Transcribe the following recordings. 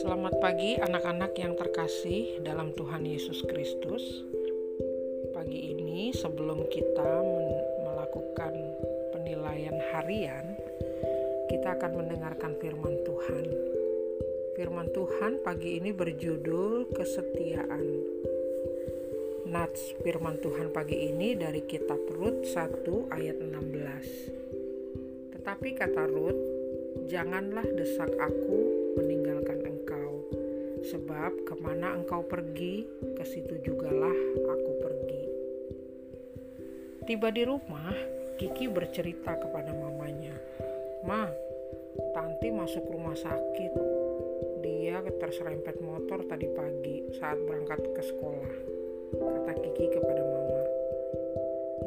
Selamat pagi anak-anak yang terkasih dalam Tuhan Yesus Kristus. Pagi ini sebelum kita melakukan penilaian harian, kita akan mendengarkan firman Tuhan. Firman Tuhan pagi ini berjudul kesetiaan. Nats firman Tuhan pagi ini dari kitab Rut 1 ayat 16. Tetapi kata Rut, janganlah desak aku meninggalkan engkau, sebab ke mana engkau pergi, ke situ jugalah aku pergi. Tiba di rumah, Kiki bercerita kepada mamanya, Ma, Tanti masuk rumah sakit. Dia terserempet motor tadi pagi saat berangkat ke sekolah kata Kiki kepada Mama.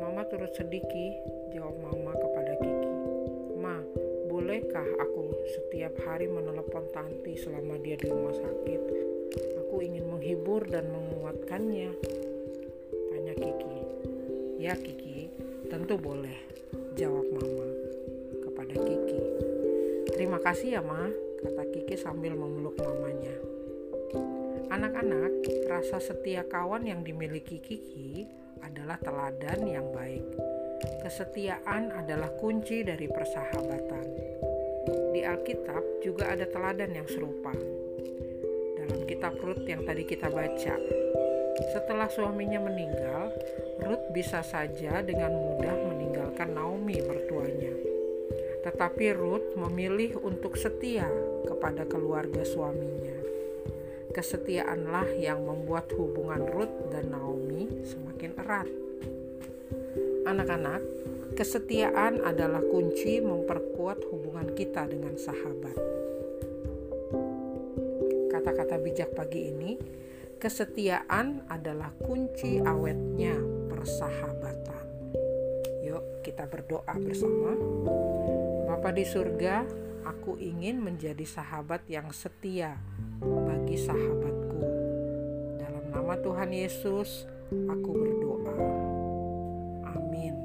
Mama turut sedikit, jawab Mama kepada Kiki. Ma, bolehkah aku setiap hari menelepon Tanti selama dia di rumah sakit? Aku ingin menghibur dan menguatkannya. Tanya Kiki. Ya Kiki, tentu boleh, jawab Mama kepada Kiki. Terima kasih ya Ma, kata Kiki sambil memeluk mamanya. Anak-anak, rasa setia kawan yang dimiliki Kiki adalah teladan yang baik. Kesetiaan adalah kunci dari persahabatan. Di Alkitab juga ada teladan yang serupa. Dalam kitab Rut yang tadi kita baca, setelah suaminya meninggal, Rut bisa saja dengan mudah meninggalkan Naomi mertuanya. Tetapi Rut memilih untuk setia kepada keluarga suaminya Kesetiaanlah yang membuat hubungan Ruth dan Naomi semakin erat. Anak-anak, kesetiaan adalah kunci memperkuat hubungan kita dengan sahabat. Kata-kata bijak pagi ini, kesetiaan adalah kunci awetnya persahabatan. Yuk, kita berdoa bersama. Bapa di surga, aku ingin menjadi sahabat yang setia bagi sahabatku. Dalam nama Tuhan Yesus, aku berdoa. Amin.